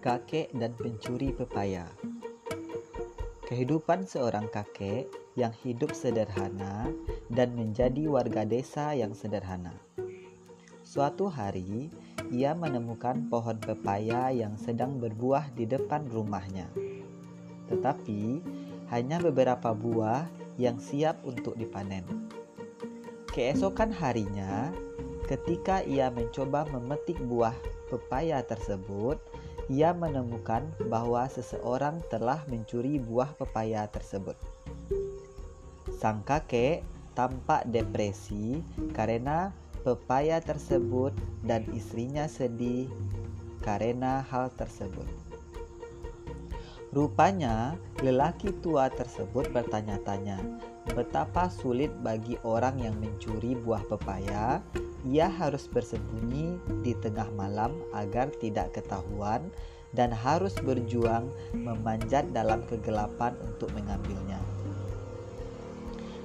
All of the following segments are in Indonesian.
Kakek dan pencuri pepaya. Kehidupan seorang kakek yang hidup sederhana dan menjadi warga desa yang sederhana. Suatu hari, ia menemukan pohon pepaya yang sedang berbuah di depan rumahnya. Tetapi, hanya beberapa buah yang siap untuk dipanen. Keesokan harinya, ketika ia mencoba memetik buah pepaya tersebut, ia menemukan bahwa seseorang telah mencuri buah pepaya tersebut. Sang kakek tampak depresi karena pepaya tersebut dan istrinya sedih karena hal tersebut. Rupanya, lelaki tua tersebut bertanya-tanya, betapa sulit bagi orang yang mencuri buah pepaya ia harus bersembunyi di tengah malam agar tidak ketahuan dan harus berjuang memanjat dalam kegelapan untuk mengambilnya.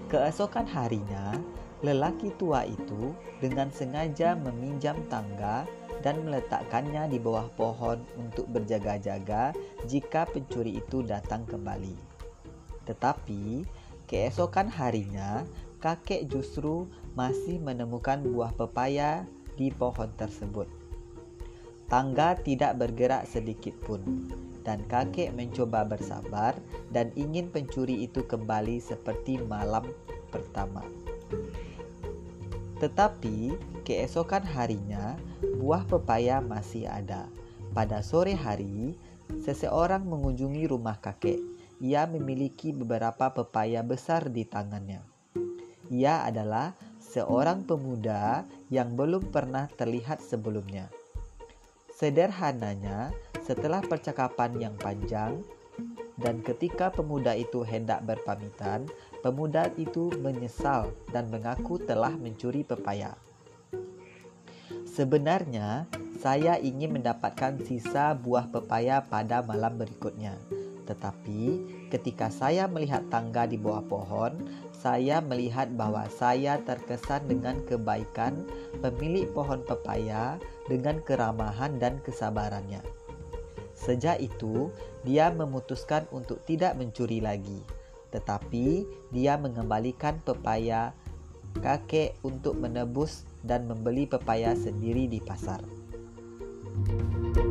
Keesokan harinya, lelaki tua itu dengan sengaja meminjam tangga dan meletakkannya di bawah pohon untuk berjaga-jaga jika pencuri itu datang kembali. Tetapi keesokan harinya, kakek justru masih menemukan buah pepaya di pohon tersebut. Tangga tidak bergerak sedikit pun, dan kakek mencoba bersabar dan ingin pencuri itu kembali seperti malam pertama. Tetapi keesokan harinya, buah pepaya masih ada. Pada sore hari, seseorang mengunjungi rumah kakek. Ia memiliki beberapa pepaya besar di tangannya. Ia adalah seorang pemuda yang belum pernah terlihat sebelumnya. Sederhananya, setelah percakapan yang panjang, dan ketika pemuda itu hendak berpamitan, pemuda itu menyesal dan mengaku telah mencuri pepaya. Sebenarnya, saya ingin mendapatkan sisa buah pepaya pada malam berikutnya. Tetapi, ketika saya melihat tangga di bawah pohon, saya melihat bahwa saya terkesan dengan kebaikan pemilik pohon pepaya dengan keramahan dan kesabarannya. Sejak itu, dia memutuskan untuk tidak mencuri lagi, tetapi dia mengembalikan pepaya kakek untuk menebus dan membeli pepaya sendiri di pasar. thank you